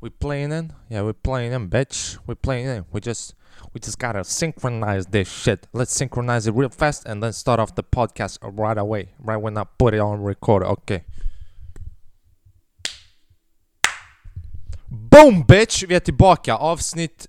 We playing in? Yeah, we playing in, bitch. We playing in. We just we just gotta synchronize this shit. Let's synchronize it real fast and then start off the podcast right away. Right when I put it on record. Okay. Boom bitch! Vi är tillbaka. Avsnitt...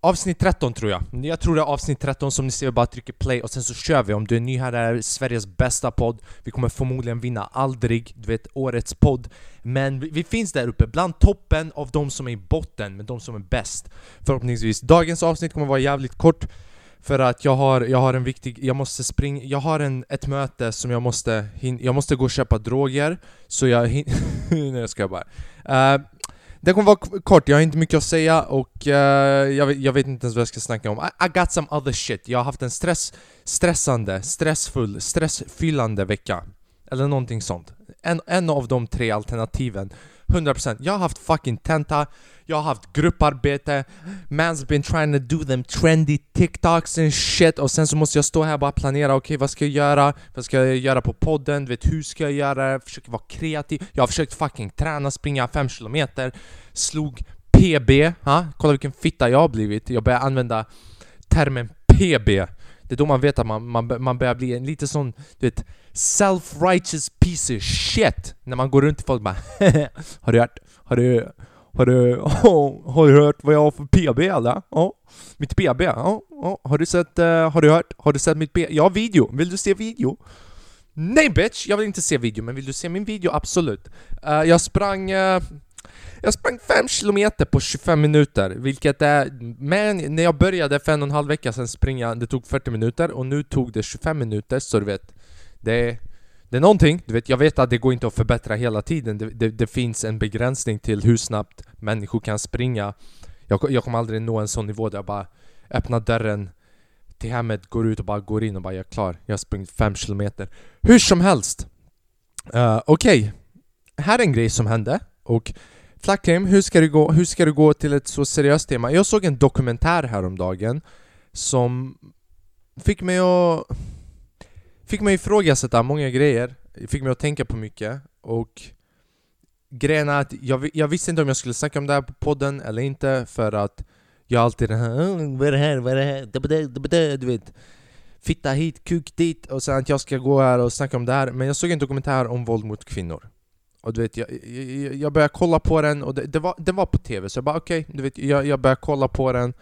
avsnitt 13 tror jag. Jag tror det är avsnitt 13 som ni ser, vi bara trycker play och sen så kör vi. Om du är ny här, det här är Sveriges bästa podd. Vi kommer förmodligen vinna aldrig, du vet, årets podd. Men vi, vi finns där uppe, bland toppen av de som är i botten, men de som är bäst. Förhoppningsvis. Dagens avsnitt kommer vara jävligt kort. För att jag har, jag har en viktig, jag måste springa, jag har en, ett möte som jag måste hin, jag måste gå och köpa droger Så jag hin, Nej jag ska bara uh, det kommer vara kort, jag har inte mycket att säga och uh, jag, vet, jag vet inte ens vad jag ska snacka om. I, I got some other shit, jag har haft en stress, stressande, stressfull, stressfyllande vecka. Eller någonting sånt. En, en av de tre alternativen. 100% Jag har haft fucking tenta, jag har haft grupparbete Man's been trying to do them trendy TikToks and shit Och sen så måste jag stå här och bara planera, okej vad ska jag göra? Vad ska jag göra på podden? Du vet, hur ska jag göra? Jag försöker vara kreativ Jag har försökt fucking träna, springa 5 km Slog PB, ha? kolla vilken fitta jag har blivit Jag börjar använda termen PB Det är då man vet att man, man, man börjar bli en lite sån, du vet Self-righteous piece of shit När man går runt till folk och bara Har du hört? Har du... Har du, oh, har du hört vad jag har för PB eller? Ja, mitt PB? Ja. Har du sett, eh, har du hört? Har du sett mitt PB? Ja, video! Vill du se video? Nej bitch! Jag vill inte se video, men vill du se min video? Absolut! Eh, jag sprang... Eh, jag sprang 5 kilometer på 25 minuter, vilket är... Men när jag började för en och en halv vecka sedan springa, det tog 40 minuter och nu tog det 25 minuter, så du vet... Det, det är någonting, du vet, jag vet att det går inte att förbättra hela tiden. Det, det, det finns en begränsning till hur snabbt människor kan springa. Jag, jag kommer aldrig nå en sån nivå där jag bara öppnar dörren till hemmet, går ut och bara går in och bara jag är klar. Jag har sprungit 5 kilometer. Hur som helst. Uh, Okej, här är en grej som hände och Flackrim, hur ska, gå, hur ska du gå till ett så seriöst tema? Jag såg en dokumentär häromdagen som fick mig att fick mig ifrågasätta många grejer, fick mig att tänka på mycket och grejen är att jag, jag visste inte om jag skulle snacka om det här på podden eller inte för att jag alltid den här vad är det här, vad är det här, du vet. Fitta hit, kuk dit och sen att jag ska gå här och snacka om det här. Men jag såg en dokumentär om våld mot kvinnor. Och du vet, jag, jag, jag började kolla på den och det, det, var, det var på tv så jag bara okej, du vet, jag, jag började kolla på den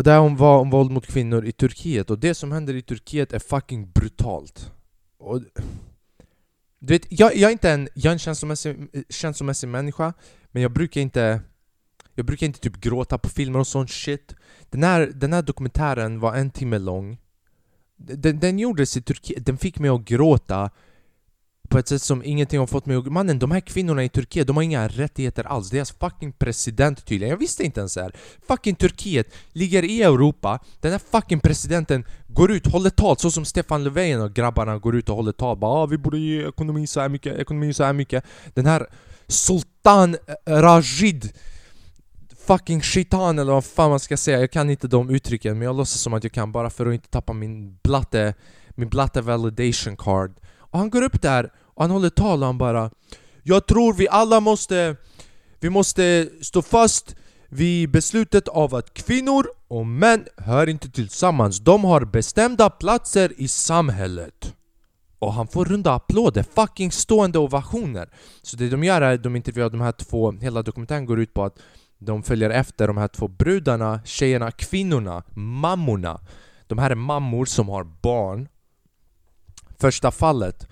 och det här var om våld mot kvinnor i Turkiet. Och det som händer i Turkiet är fucking brutalt. Och, Du vet, jag, jag är inte en, jag är en känslomässig, känslomässig människa Men jag brukar inte Jag brukar inte typ gråta på filmer och sånt shit. Den här, den här dokumentären var en timme lång. Den, den gjordes i Turkiet, den fick mig att gråta på ett sätt som ingenting har fått mig att... Mannen, de här kvinnorna i Turkiet, de har inga rättigheter alls. Deras fucking president tydligen. Jag visste inte ens det här. Fucking Turkiet ligger i Europa. Den här fucking presidenten går ut, håller tal, så som Stefan Löfven och grabbarna går ut och håller tal. Bara ah, vi borde ge ekonomin så här mycket, ekonomin så här mycket. Den här Sultan Rajid Fucking shitan eller vad fan man ska säga, jag kan inte de uttrycken men jag låtsas som att jag kan bara för att inte tappa min blatte, min blatte validation card och han går upp där han håller tal och han bara Jag tror vi alla måste Vi måste stå fast vid beslutet av att kvinnor och män hör inte tillsammans. De har bestämda platser i samhället. Och han får runda applåder, fucking stående ovationer. Så det de gör är att de intervjuar de här två, hela dokumentären går ut på att de följer efter de här två brudarna, tjejerna, kvinnorna, mammorna. De här är mammor som har barn. Första fallet.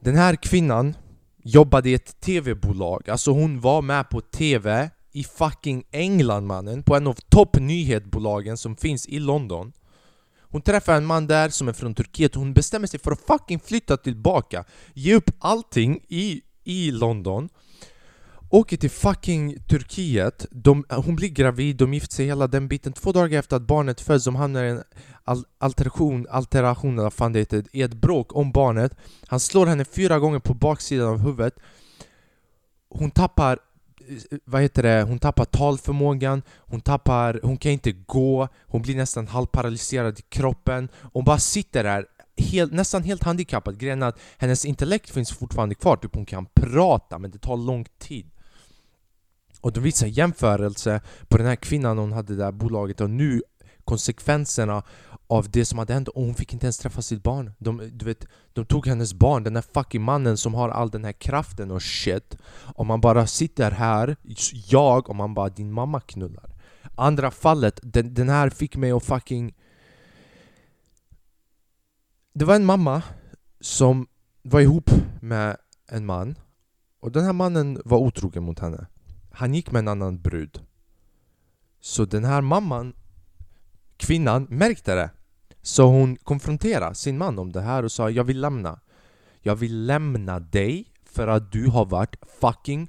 Den här kvinnan jobbade i ett TV-bolag, alltså hon var med på TV i fucking England mannen, på en av toppnyhetsbolagen som finns i London. Hon träffar en man där som är från Turkiet, och hon bestämmer sig för att fucking flytta tillbaka Ge upp allting i, i London. Åker till fucking Turkiet, de, hon blir gravid, de gifter sig hela den biten. Två dagar efter att barnet föds, de hamnar i en al alteration, alteration eller vad fan det heter, i ett bråk om barnet. Han slår henne fyra gånger på baksidan av huvudet. Hon tappar, eh, vad heter det, hon tappar talförmågan. Hon tappar, hon kan inte gå. Hon blir nästan halvparalyserad i kroppen. Hon bara sitter där Helt, nästan helt handikappad, grejen är att hennes intellekt finns fortfarande kvar, typ hon kan prata men det tar lång tid. Och de visar jämförelse på den här kvinnan hon hade det där bolaget och nu konsekvenserna av det som hade hänt och hon fick inte ens träffa sitt barn. De, du vet, de tog hennes barn, den här fucking mannen som har all den här kraften och shit. Om man bara sitter här, jag, och man bara din mamma knullar. Andra fallet, den, den här fick mig att fucking... Det var en mamma som var ihop med en man och den här mannen var otrogen mot henne. Han gick med en annan brud. Så den här mamman, kvinnan, märkte det. Så hon konfronterade sin man om det här och sa jag vill lämna. Jag vill lämna dig för att du har varit fucking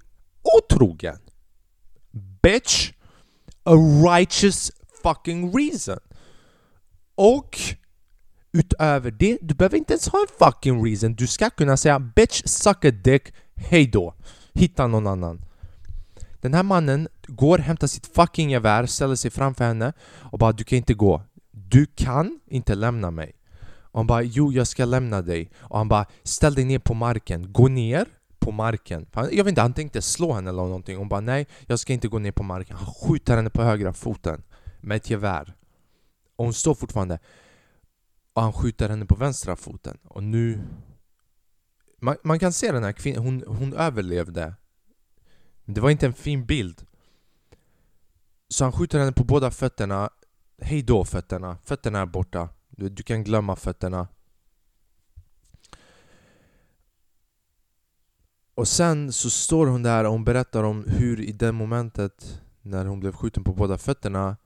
otrogen. Bitch! A righteous fucking reason. Och utöver det, du behöver inte ens ha en fucking reason. Du ska kunna säga bitch suck a dick, hejdå. Hitta någon annan. Den här mannen går, hämtar sitt fucking gevär, ställer sig framför henne och bara du kan inte gå. Du kan inte lämna mig. Och han bara jo jag ska lämna dig. Och han bara ställ dig ner på marken, gå ner på marken. Jag vet inte, han tänkte slå henne eller någonting. Hon bara nej, jag ska inte gå ner på marken. Han skjuter henne på högra foten med ett gevär. Och hon står fortfarande. Och han skjuter henne på vänstra foten. Och nu... Man, man kan se den här kvinnan, hon, hon överlevde. Men det var inte en fin bild. Så han skjuter henne på båda fötterna. Hej då fötterna. Fötterna är borta. Du, du kan glömma fötterna. Och sen så står hon där och hon berättar om hur i det momentet när hon blev skjuten på båda fötterna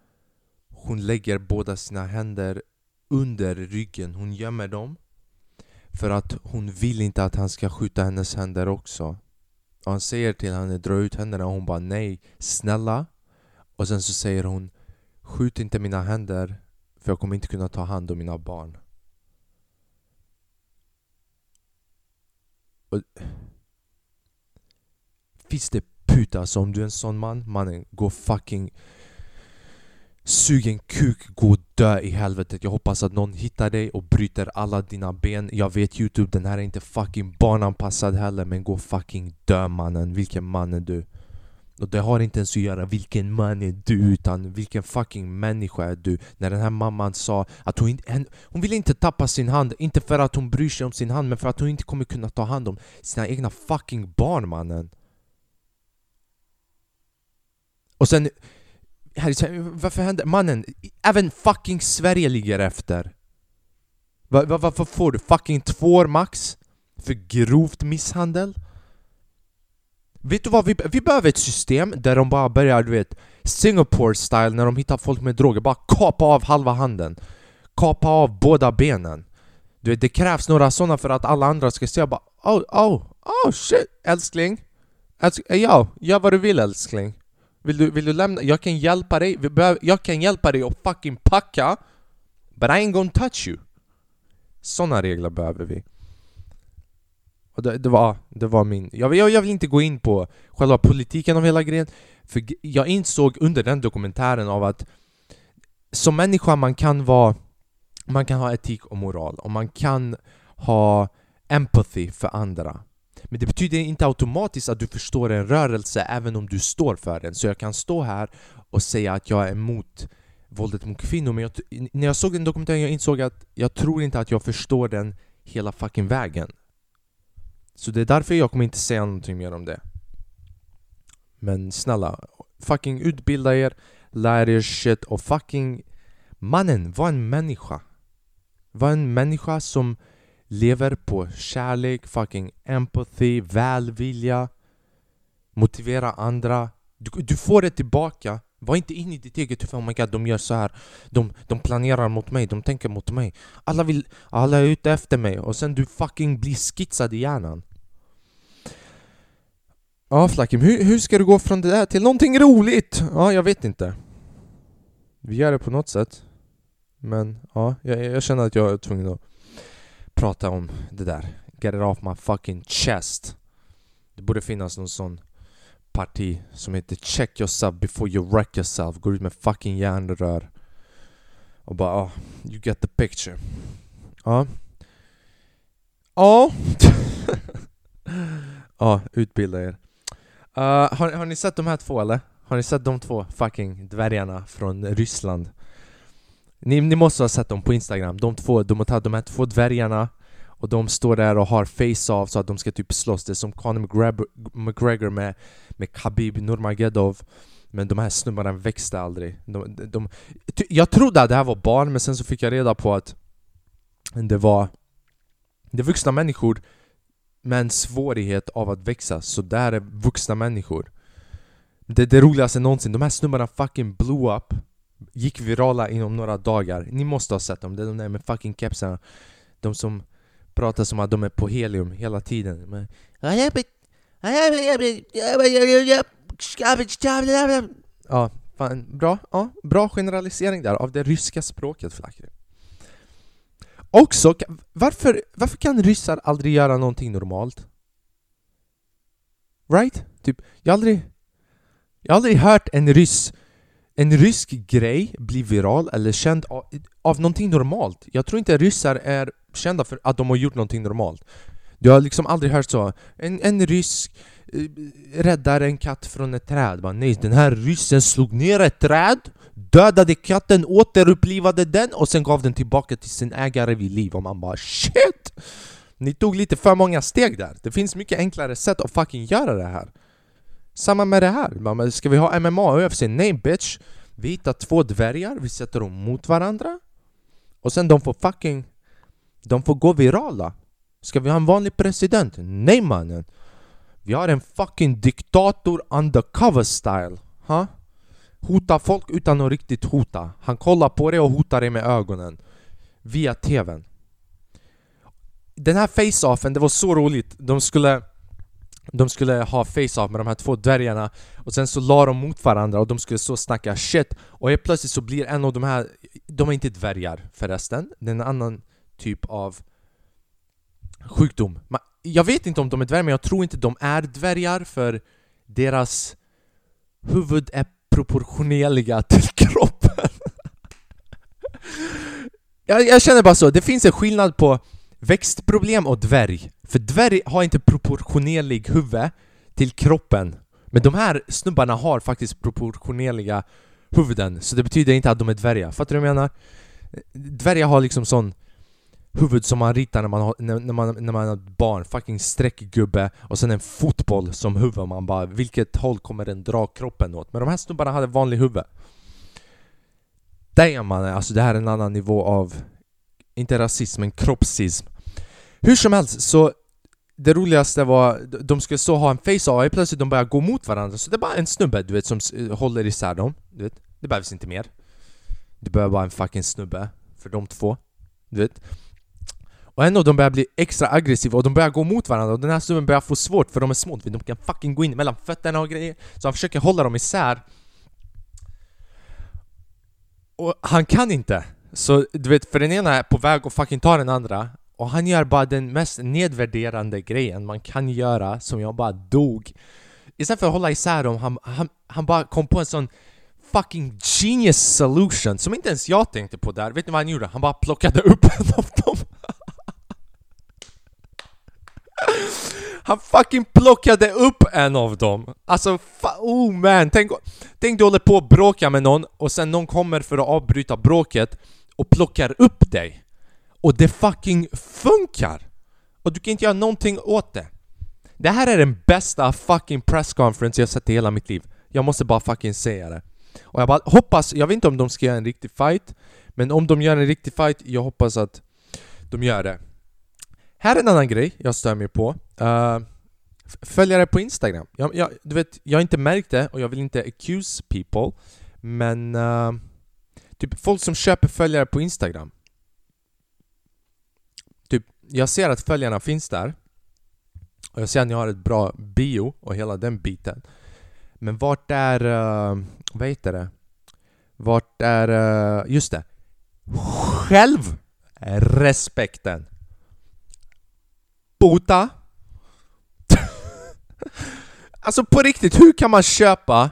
hon lägger båda sina händer under ryggen, hon gömmer dem för att hon vill inte att han ska skjuta hennes händer också. Och han säger till henne dra ut händerna och hon bara nej, snälla. Och sen så säger hon skjut inte mina händer för jag kommer inte kunna ta hand om mina barn. Och finns det puta så om du är en sån man, mannen, gå fucking Sug en kuk, gå och dö i helvetet. Jag hoppas att någon hittar dig och bryter alla dina ben. Jag vet youtube, den här är inte fucking barnanpassad heller men gå fucking dö mannen. Vilken man är du? Och det har inte ens att göra vilken man är du utan vilken fucking människa är du? När den här mamman sa att hon, inte, hon vill inte tappa sin hand, inte för att hon bryr sig om sin hand men för att hon inte kommer kunna ta hand om sina egna fucking barn mannen. Och sen varför händer... Mannen, även fucking Sverige ligger efter. Va, va, varför får du fucking två år max? För grovt misshandel? Vet du vad, vi, vi behöver ett system där de bara börjar, du vet Singapore style när de hittar folk med droger, bara kapa av halva handen Kapa av båda benen Du vet, det krävs några sådana för att alla andra ska se bara Oh, oh, oh shit älskling Älskling, ja, gör vad du vill älskling vill du, vill du lämna? Jag kan hjälpa dig, jag kan hjälpa dig att fucking packa But I ain't gonna touch you Såna regler behöver vi och det, det, var, det var min... Jag, jag, jag vill inte gå in på själva politiken av hela grejen För jag insåg under den dokumentären av att Som människa man kan vara Man kan ha etik och moral och man kan ha empathy för andra men det betyder inte automatiskt att du förstår en rörelse även om du står för den. Så jag kan stå här och säga att jag är emot våldet mot kvinnor men jag, när jag såg den dokumentären jag insåg att jag tror inte att jag förstår den hela fucking vägen. Så det är därför jag kommer inte säga någonting mer om det. Men snälla, fucking utbilda er, lär er shit och fucking Mannen, var en människa. Var en människa som lever på kärlek, fucking empathy, välvilja Motivera andra. Du, du får det tillbaka. Var inte inne i ditt eget huvud, oh my god de gör så här. De, de planerar mot mig, de tänker mot mig. Alla vill, alla är ute efter mig och sen du fucking blir skitsad i hjärnan. Ja Flakim, hur, hur ska du gå från det där till någonting roligt? Ja, jag vet inte. Vi gör det på något sätt. Men ja, jag, jag känner att jag är tvungen att prata om det där. Get it off my fucking chest. Det borde finnas någon sån parti som heter Check yourself before you wreck yourself. Går ut med fucking järnrör. Och bara oh, you get the picture. Ja. Ja. ja, utbilda er. Uh, har, har ni sett de här två eller? Har ni sett de två fucking dvärgarna från Ryssland? Ni, ni måste ha sett dem på Instagram, de två, de har de här två dvärgarna och de står där och har face-off så att de ska typ slåss, det är som Conor McGregor, med, med Khabib Nurmagomedov. Men de här snubbarna växte aldrig. De, de, de, Jag trodde att det här var barn men sen så fick jag reda på att det var Det är vuxna människor med en svårighet av att växa, så det här är vuxna människor. Det, det roligaste någonsin, de här snubbarna fucking blew up. Gick virala inom några dagar. Ni måste ha sett dem, det är de där med fucking kepsarna. De som pratar som att de är på helium hela tiden. Men, Ja, fan, bra, ja, bra generalisering där av det ryska språket Flacke Också, varför, varför kan ryssar aldrig göra någonting normalt? Right? Typ, jag har aldrig jag har aldrig hört en ryss en rysk grej blir viral eller känd av, av någonting normalt. Jag tror inte ryssar är kända för att de har gjort någonting normalt. Du har liksom aldrig hört så. En, en rysk eh, räddar en katt från ett träd. Bara, nej, den här ryssen slog ner ett träd, dödade katten, återupplivade den och sen gav den tillbaka till sin ägare vid liv. Och man bara shit! Ni tog lite för många steg där. Det finns mycket enklare sätt att fucking göra det här. Samma med det här. Ska vi ha MMA och UFC? Nej bitch! Vi hittar två dvärgar, vi sätter dem mot varandra och sen de får fucking... De får gå virala. Ska vi ha en vanlig president? Nej mannen! Vi har en fucking diktator undercover style. Huh? Hota folk utan att riktigt hota. Han kollar på dig och hotar dig med ögonen. Via TVn. Den här face-offen, det var så roligt. De skulle de skulle ha face-off med de här två dvärgarna och sen så la de mot varandra och de skulle så snacka shit och helt plötsligt så blir en av de här De är inte dvärgar förresten, det är en annan typ av sjukdom Jag vet inte om de är dvärgar men jag tror inte de är dvärgar för deras huvud är proportionerliga till kroppen jag, jag känner bara så, det finns en skillnad på Växtproblem och dvärg. För dvärg har inte proportionerlig huvud till kroppen. Men de här snubbarna har faktiskt proportionerliga huvuden, så det betyder inte att de är dvärgar. Fattar du vad jag menar? Dvärgar har liksom sån huvud som man ritar när man, har, när, när, man, när man är barn, fucking streckgubbe och sen en fotboll som huvud, man bara vilket håll kommer den dra kroppen åt? Men de här snubbarna hade vanlig huvud Damn man alltså det här är en annan nivå av inte rasism, men kroppsism hur som helst, så det roligaste var, de skulle stå och ha en face-off, plötsligt de börjar gå mot varandra. Så det är bara en snubbe du vet som eh, håller isär dem, du vet. Det behövs inte mer. Det behöver bara en fucking snubbe för de två, du vet. Och en av dem börjar bli extra aggressiva och de börjar gå mot varandra. Och den här snubben börjar få svårt för de är små, de kan fucking gå in mellan fötterna och grejer. Så han försöker hålla dem isär. Och han kan inte! Så du vet, för den ena är på väg att fucking ta den andra och han gör bara den mest nedvärderande grejen man kan göra som jag bara dog Istället för att hålla isär dem, han, han, han bara kom på en sån fucking genius solution som inte ens jag tänkte på där Vet ni vad han gjorde? Han bara plockade upp en av dem Han fucking plockade upp en av dem! Alltså, oh man! Tänk, tänk du håller på att bråka med någon och sen någon kommer för att avbryta bråket och plockar upp dig och det fucking funkar! Och du kan inte göra någonting åt det. Det här är den bästa fucking pressconference jag sett i hela mitt liv. Jag måste bara fucking säga det. Och jag bara hoppas, jag vet inte om de ska göra en riktig fight, men om de gör en riktig fight, jag hoppas att de gör det. Här är en annan grej jag stör mig på. Eh, uh, följare på Instagram. Jag, jag, du vet, jag har inte märkt det och jag vill inte accuse people, men uh, typ folk som köper följare på Instagram jag ser att följarna finns där och jag ser att ni har ett bra bio och hela den biten Men vart är... Uh, vad heter det? Vart är... Uh, just det! Självrespekten! Bota! alltså på riktigt, hur kan man köpa...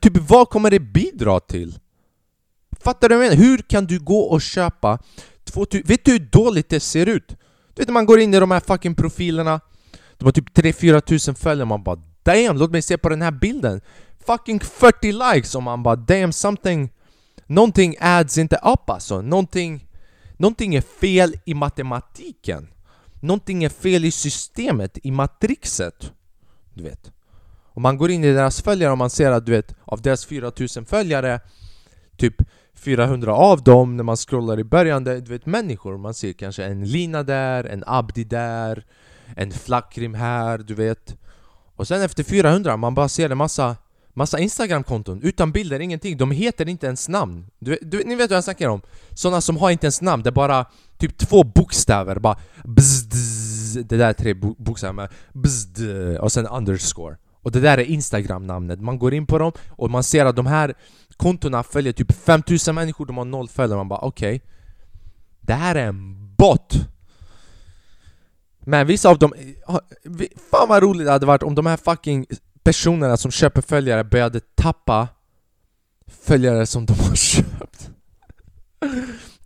Typ vad kommer det bidra till? Fattar du vad jag menar? Hur kan du gå och köpa 2000, vet du hur dåligt det ser ut? Du vet när man går in i de här fucking profilerna De har typ 3-4 tusen följare man bara damn, låt mig se på den här bilden! Fucking 40 likes! Och man bara damn something... Någonting adds inte upp alltså, någonting... Någonting är fel i matematiken. Någonting är fel i systemet, i matrixet. Du vet. Om man går in i deras följare och man ser att du vet, av deras 4000 följare Typ 400 av dem när man scrollar i början, det, du vet människor Man ser kanske en Lina där, en Abdi där En Flakrim här, du vet Och sen efter 400, man bara ser en massa Massa Instagram-konton utan bilder, ingenting. De heter inte ens namn. Du, du, ni vet vad jag snackar om? Såna som har inte ens namn, det är bara typ två bokstäver. Bara bzz, Det där är tre bokstäver. Bzd, och sen underscore. Och det där är Instagram-namnet. Man går in på dem och man ser att de här kontona följer typ 5000 människor, de har noll följare. Man bara okej. Okay, det här är en bot! Men vissa av dem... Eh, fan vad roligt det hade varit om de här fucking personerna som köper följare började tappa följare som de har köpt.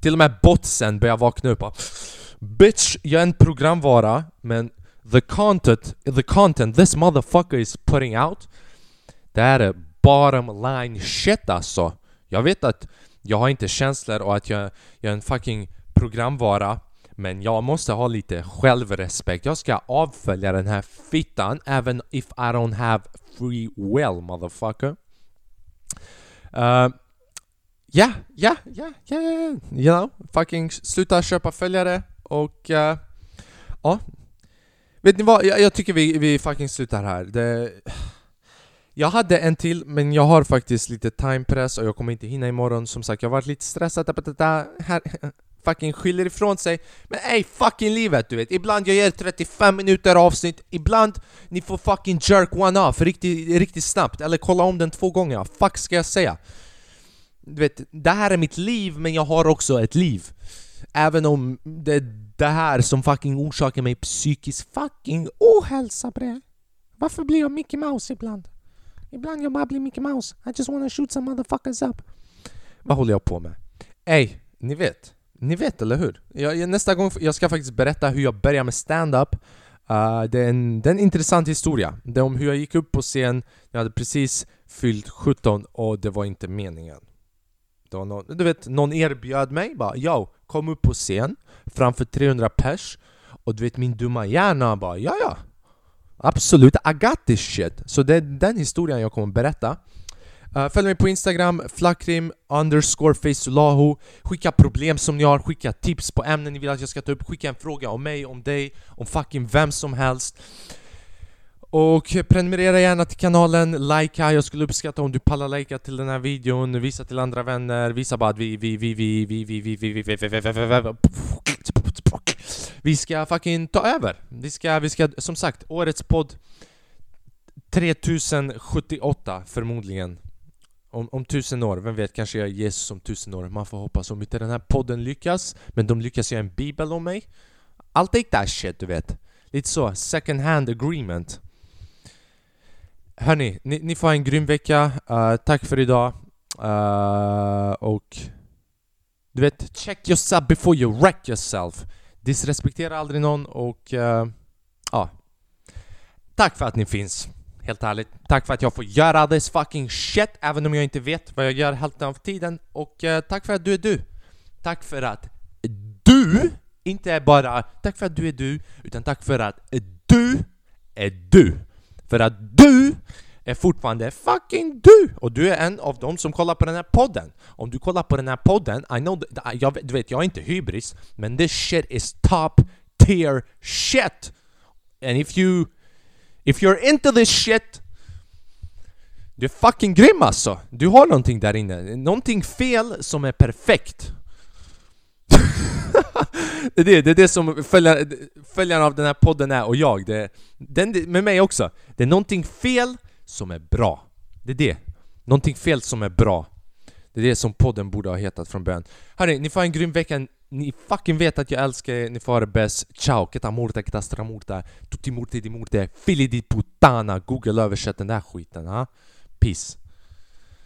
Till och med botsen börjar vakna upp Bitch, jag är en programvara men the content, the content this motherfucker is putting out Det är bottom line shit alltså. Jag vet att jag har inte känslor och att jag, jag är en fucking programvara men jag måste ha lite självrespekt. Jag ska avfölja den här fittan även if I don't have free will motherfucker. Eh, ja, ja, ja, ja, you know, fucking sluta köpa följare och uh, oh. Vet ni vad, jag, jag, tycker vi, vi fucking slutar här. Det, jag hade en till, men jag har faktiskt lite timepress och jag kommer inte hinna imorgon. Som sagt, jag har varit lite stressad. Här, fucking skyller ifrån sig Men ey, fucking livet du vet Ibland jag ger 35 minuter avsnitt Ibland ni får fucking jerk one off riktigt, riktigt snabbt Eller kolla om den två gånger, fuck ska jag säga? Du vet, det här är mitt liv men jag har också ett liv Även om det är det här som fucking orsakar mig psykisk fucking ohälsa bre Varför blir jag Mickey Mouse ibland? Ibland jag bara blir Mickey Mouse I just wanna shoot some motherfuckers up Vad håller jag på med? Ey, ni vet ni vet, eller hur? Jag, nästa gång jag ska faktiskt berätta hur jag började med stand-up uh, det, är en, det är en intressant historia. Det är om hur jag gick upp på scen, jag hade precis fyllt 17 och det var inte meningen. Det och någon, du vet, någon erbjöd mig bara Yo, kom upp på scen framför 300 pers och du vet min dumma hjärna bara ja ja Absolut, I got this shit! Så det är den historien jag kommer berätta. Uh, följ mig på Instagram, flakrim underscore facelahu Skicka problem som ni har, skicka tips på ämnen ni vill att jag ska ta upp Skicka en fråga om mig, om dig, om fucking vem som helst och prenumerera gärna till kanalen, likea, jag skulle uppskatta om du pallar likea till den här videon, visa till andra vänner, visa bara att vi, vi, vi, vi, vi, vi, vi, vi, vi, vi, vi, vi, vi vi, vi ska fucking ta över! Vi ska, vi ska, som sagt, årets podd 3078 förmodligen om, om tusen år, vem vet, kanske jag är Jesus om tusen år Man får hoppas om inte den här podden lyckas Men de lyckas göra en bibel om mig I'll take that shit, du vet Lite så, second hand agreement Hörni, ni, ni får ha en grym vecka uh, Tack för idag uh, Och Du vet, check yourself before you wreck yourself Disrespektera aldrig någon och uh, Ja Tack för att ni finns Helt ärligt. Tack för att jag får göra this fucking shit, även om jag inte vet vad jag gör hälften av tiden. Och uh, tack för att du är du. Tack för att du inte är bara tack för att du är du, utan tack för att du är du. För att du är fortfarande fucking du! Och du är en av dem som kollar på den här podden. Om du kollar på den här podden, I know, jag, du vet, jag är inte hybris, men this shit is top tier shit! And if you If you're into this shit Du är fucking grym alltså! Du har någonting där inne, någonting fel som är perfekt det, är det, det är det som följar, följaren av den här podden är och jag, det, den, med mig också. Det är någonting fel som är bra. Det är det, någonting fel som är bra. Det är det som podden borde ha hetat från början. Hörni, ni får ha en grym vecka. Ni fucking vet att jag älskar er, ni får ha det bäst. Ciao, keta murta, keta stramurta, tutti murti di murte, fili di puttana. Google översätt den där skiten, ha? Peace.